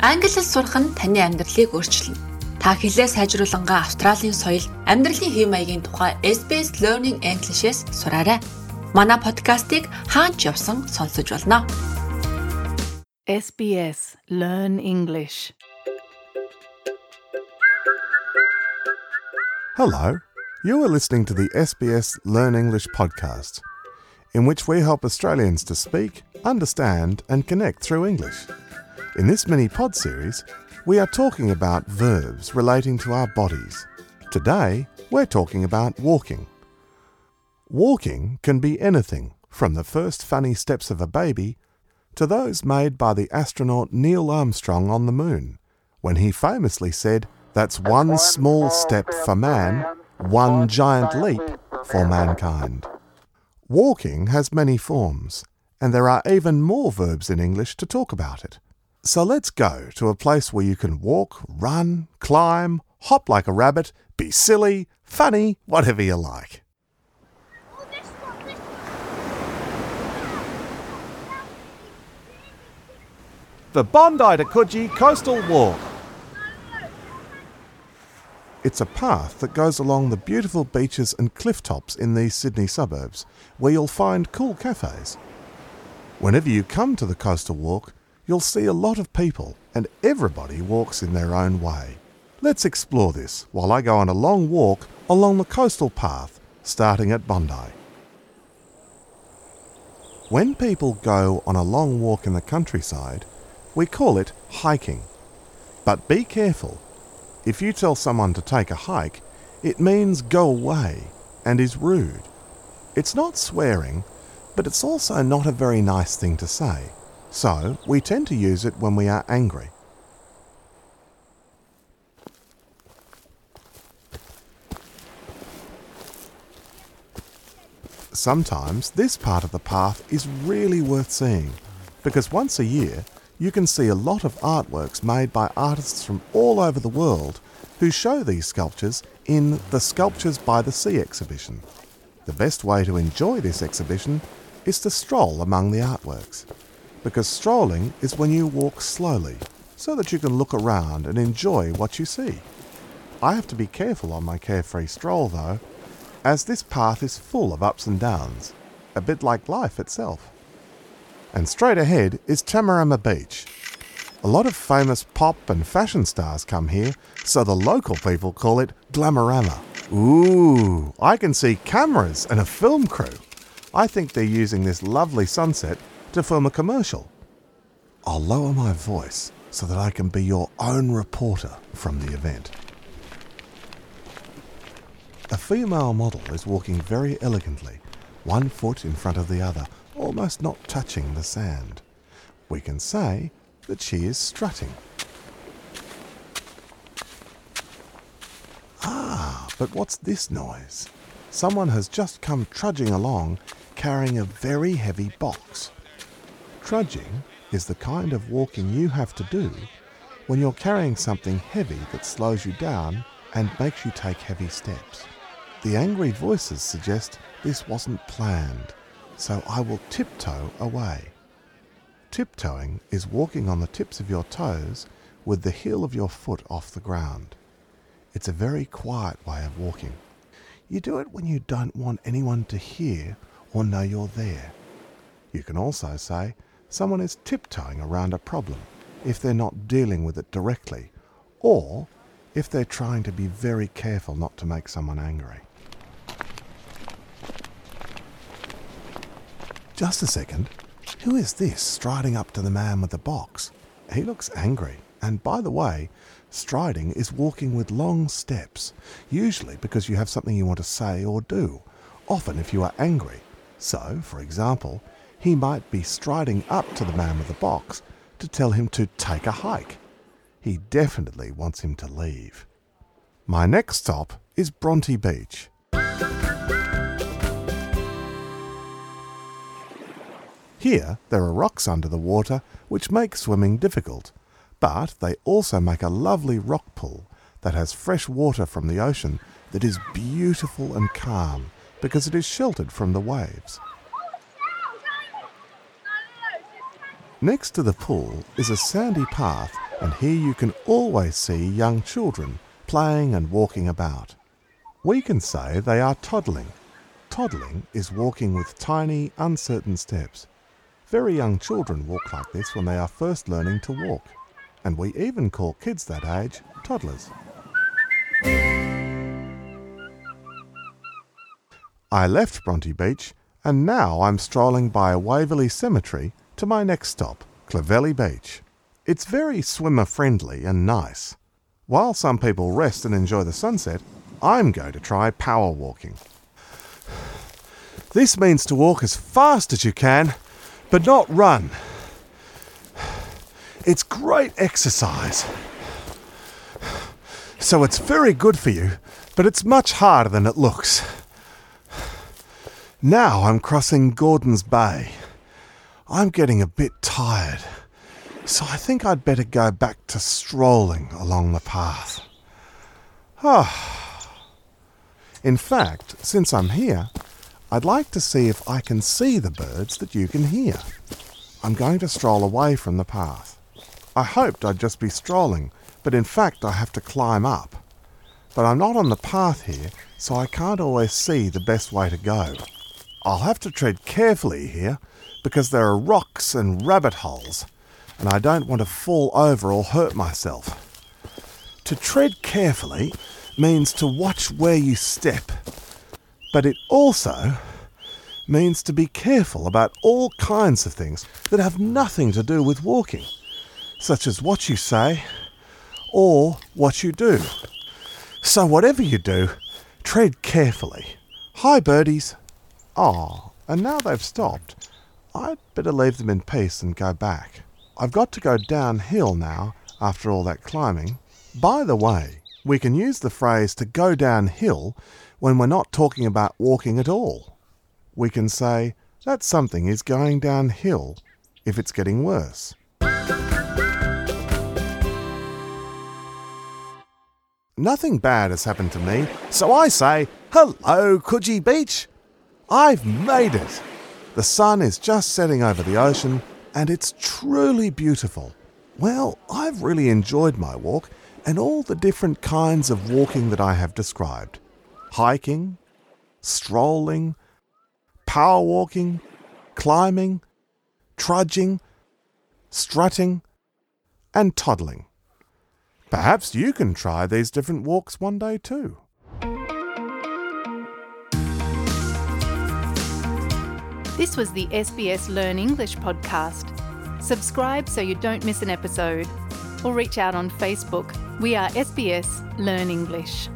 Англи хэл сурах нь таны амьдралыг өөрчилнө. Та хэлээ сайжруулангаа Австралийн соёл, амьдралын хэв маягийн тухай SBS Learning English-с сураарай. Манай подкастыг хаач явсан сонсож болно. SBS Learn English. Hello, you are listening to the SBS Learn English podcast, in which we help Australians to speak, understand, and connect through English. In this mini pod series, we are talking about verbs relating to our bodies. Today, we're talking about walking. Walking can be anything from the first funny steps of a baby to those made by the astronaut Neil Armstrong on the moon, when he famously said, That's one small step for man, one giant leap for mankind. Walking has many forms, and there are even more verbs in English to talk about it. So let's go to a place where you can walk, run, climb, hop like a rabbit, be silly, funny, whatever you like. The Bondi to Coogee Coastal Walk. It's a path that goes along the beautiful beaches and cliff tops in these Sydney suburbs, where you'll find cool cafes. Whenever you come to the coastal walk, you'll see a lot of people, and everybody walks in their own way. Let's explore this while I go on a long walk along the coastal path, starting at Bondi. When people go on a long walk in the countryside, we call it hiking. But be careful. If you tell someone to take a hike, it means go away and is rude. It's not swearing, but it's also not a very nice thing to say. So we tend to use it when we are angry. Sometimes this part of the path is really worth seeing because once a year you can see a lot of artworks made by artists from all over the world who show these sculptures in the Sculptures by the Sea exhibition. The best way to enjoy this exhibition is to stroll among the artworks because strolling is when you walk slowly so that you can look around and enjoy what you see. I have to be careful on my carefree stroll though, as this path is full of ups and downs, a bit like life itself. And straight ahead is Tamarama Beach. A lot of famous pop and fashion stars come here, so the local people call it Glamorama. Ooh, I can see cameras and a film crew. I think they're using this lovely sunset to film a commercial. I'll lower my voice so that I can be your own reporter from the event. A female model is walking very elegantly, one foot in front of the other, almost not touching the sand. We can say that she is strutting. Ah, but what's this noise? Someone has just come trudging along carrying a very heavy box. Trudging is the kind of walking you have to do when you're carrying something heavy that slows you down and makes you take heavy steps. The angry voices suggest this wasn't planned, so I will tiptoe away. Tiptoeing is walking on the tips of your toes with the heel of your foot off the ground. It's a very quiet way of walking. You do it when you don't want anyone to hear or know you're there. You can also say someone is tiptoeing around a problem if they're not dealing with it directly, or if they're trying to be very careful not to make someone angry. Just a second. Who is this striding up to the man with the box? He looks angry. And by the way, striding is walking with long steps, usually because you have something you want to say or do, often if you are angry. So, for example, he might be striding up to the man with the box to tell him to take a hike. He definitely wants him to leave. My next stop is Bronte Beach. Here, there are rocks under the water which make swimming difficult, but they also make a lovely rock pool that has fresh water from the ocean that is beautiful and calm because it is sheltered from the waves. Next to the pool is a sandy path and here you can always see young children playing and walking about. We can say they are toddling. Toddling is walking with tiny, uncertain steps. Very young children walk like this when they are first learning to walk, and we even call kids that age toddlers. I left Bronte Beach and now I'm strolling by Waverley Cemetery to my next stop, Clovelly Beach. It's very swimmer friendly and nice. While some people rest and enjoy the sunset, I'm going to try power walking. This means to walk as fast as you can, but not run. It's great exercise. So it's very good for you, but it's much harder than it looks. Now I'm crossing Gordon's Bay. I'm getting a bit tired, so I think I'd better go back to strolling along the path. Ah. In fact, since I'm here, I'd like to see if I can see the birds that you can hear. I'm going to stroll away from the path. I hoped I'd just be strolling, but in fact I have to climb up. But I'm not on the path here, so I can't always see the best way to go. I'll have to tread carefully here because there are rocks and rabbit holes, and I don't want to fall over or hurt myself. To tread carefully means to watch where you step, but it also means to be careful about all kinds of things that have nothing to do with walking, such as what you say or what you do. So, whatever you do, tread carefully. Hi, birdies. Ah, and now they've stopped. I'd better leave them in peace and go back. I've got to go downhill now after all that climbing. By the way, we can use the phrase to go downhill when we're not talking about walking at all. We can say that something is going downhill if it's getting worse. Nothing bad has happened to me, so I say, Hello, Coogee Beach! I've made it! The sun is just setting over the ocean, and it's truly beautiful. Well, I've really enjoyed my walk and all the different kinds of walking that I have described hiking, strolling, power walking, climbing, trudging, strutting, and toddling. Perhaps you can try these different walks one day too. This was the SBS Learn English podcast. Subscribe so you don't miss an episode, or reach out on Facebook. We are SBS Learn English.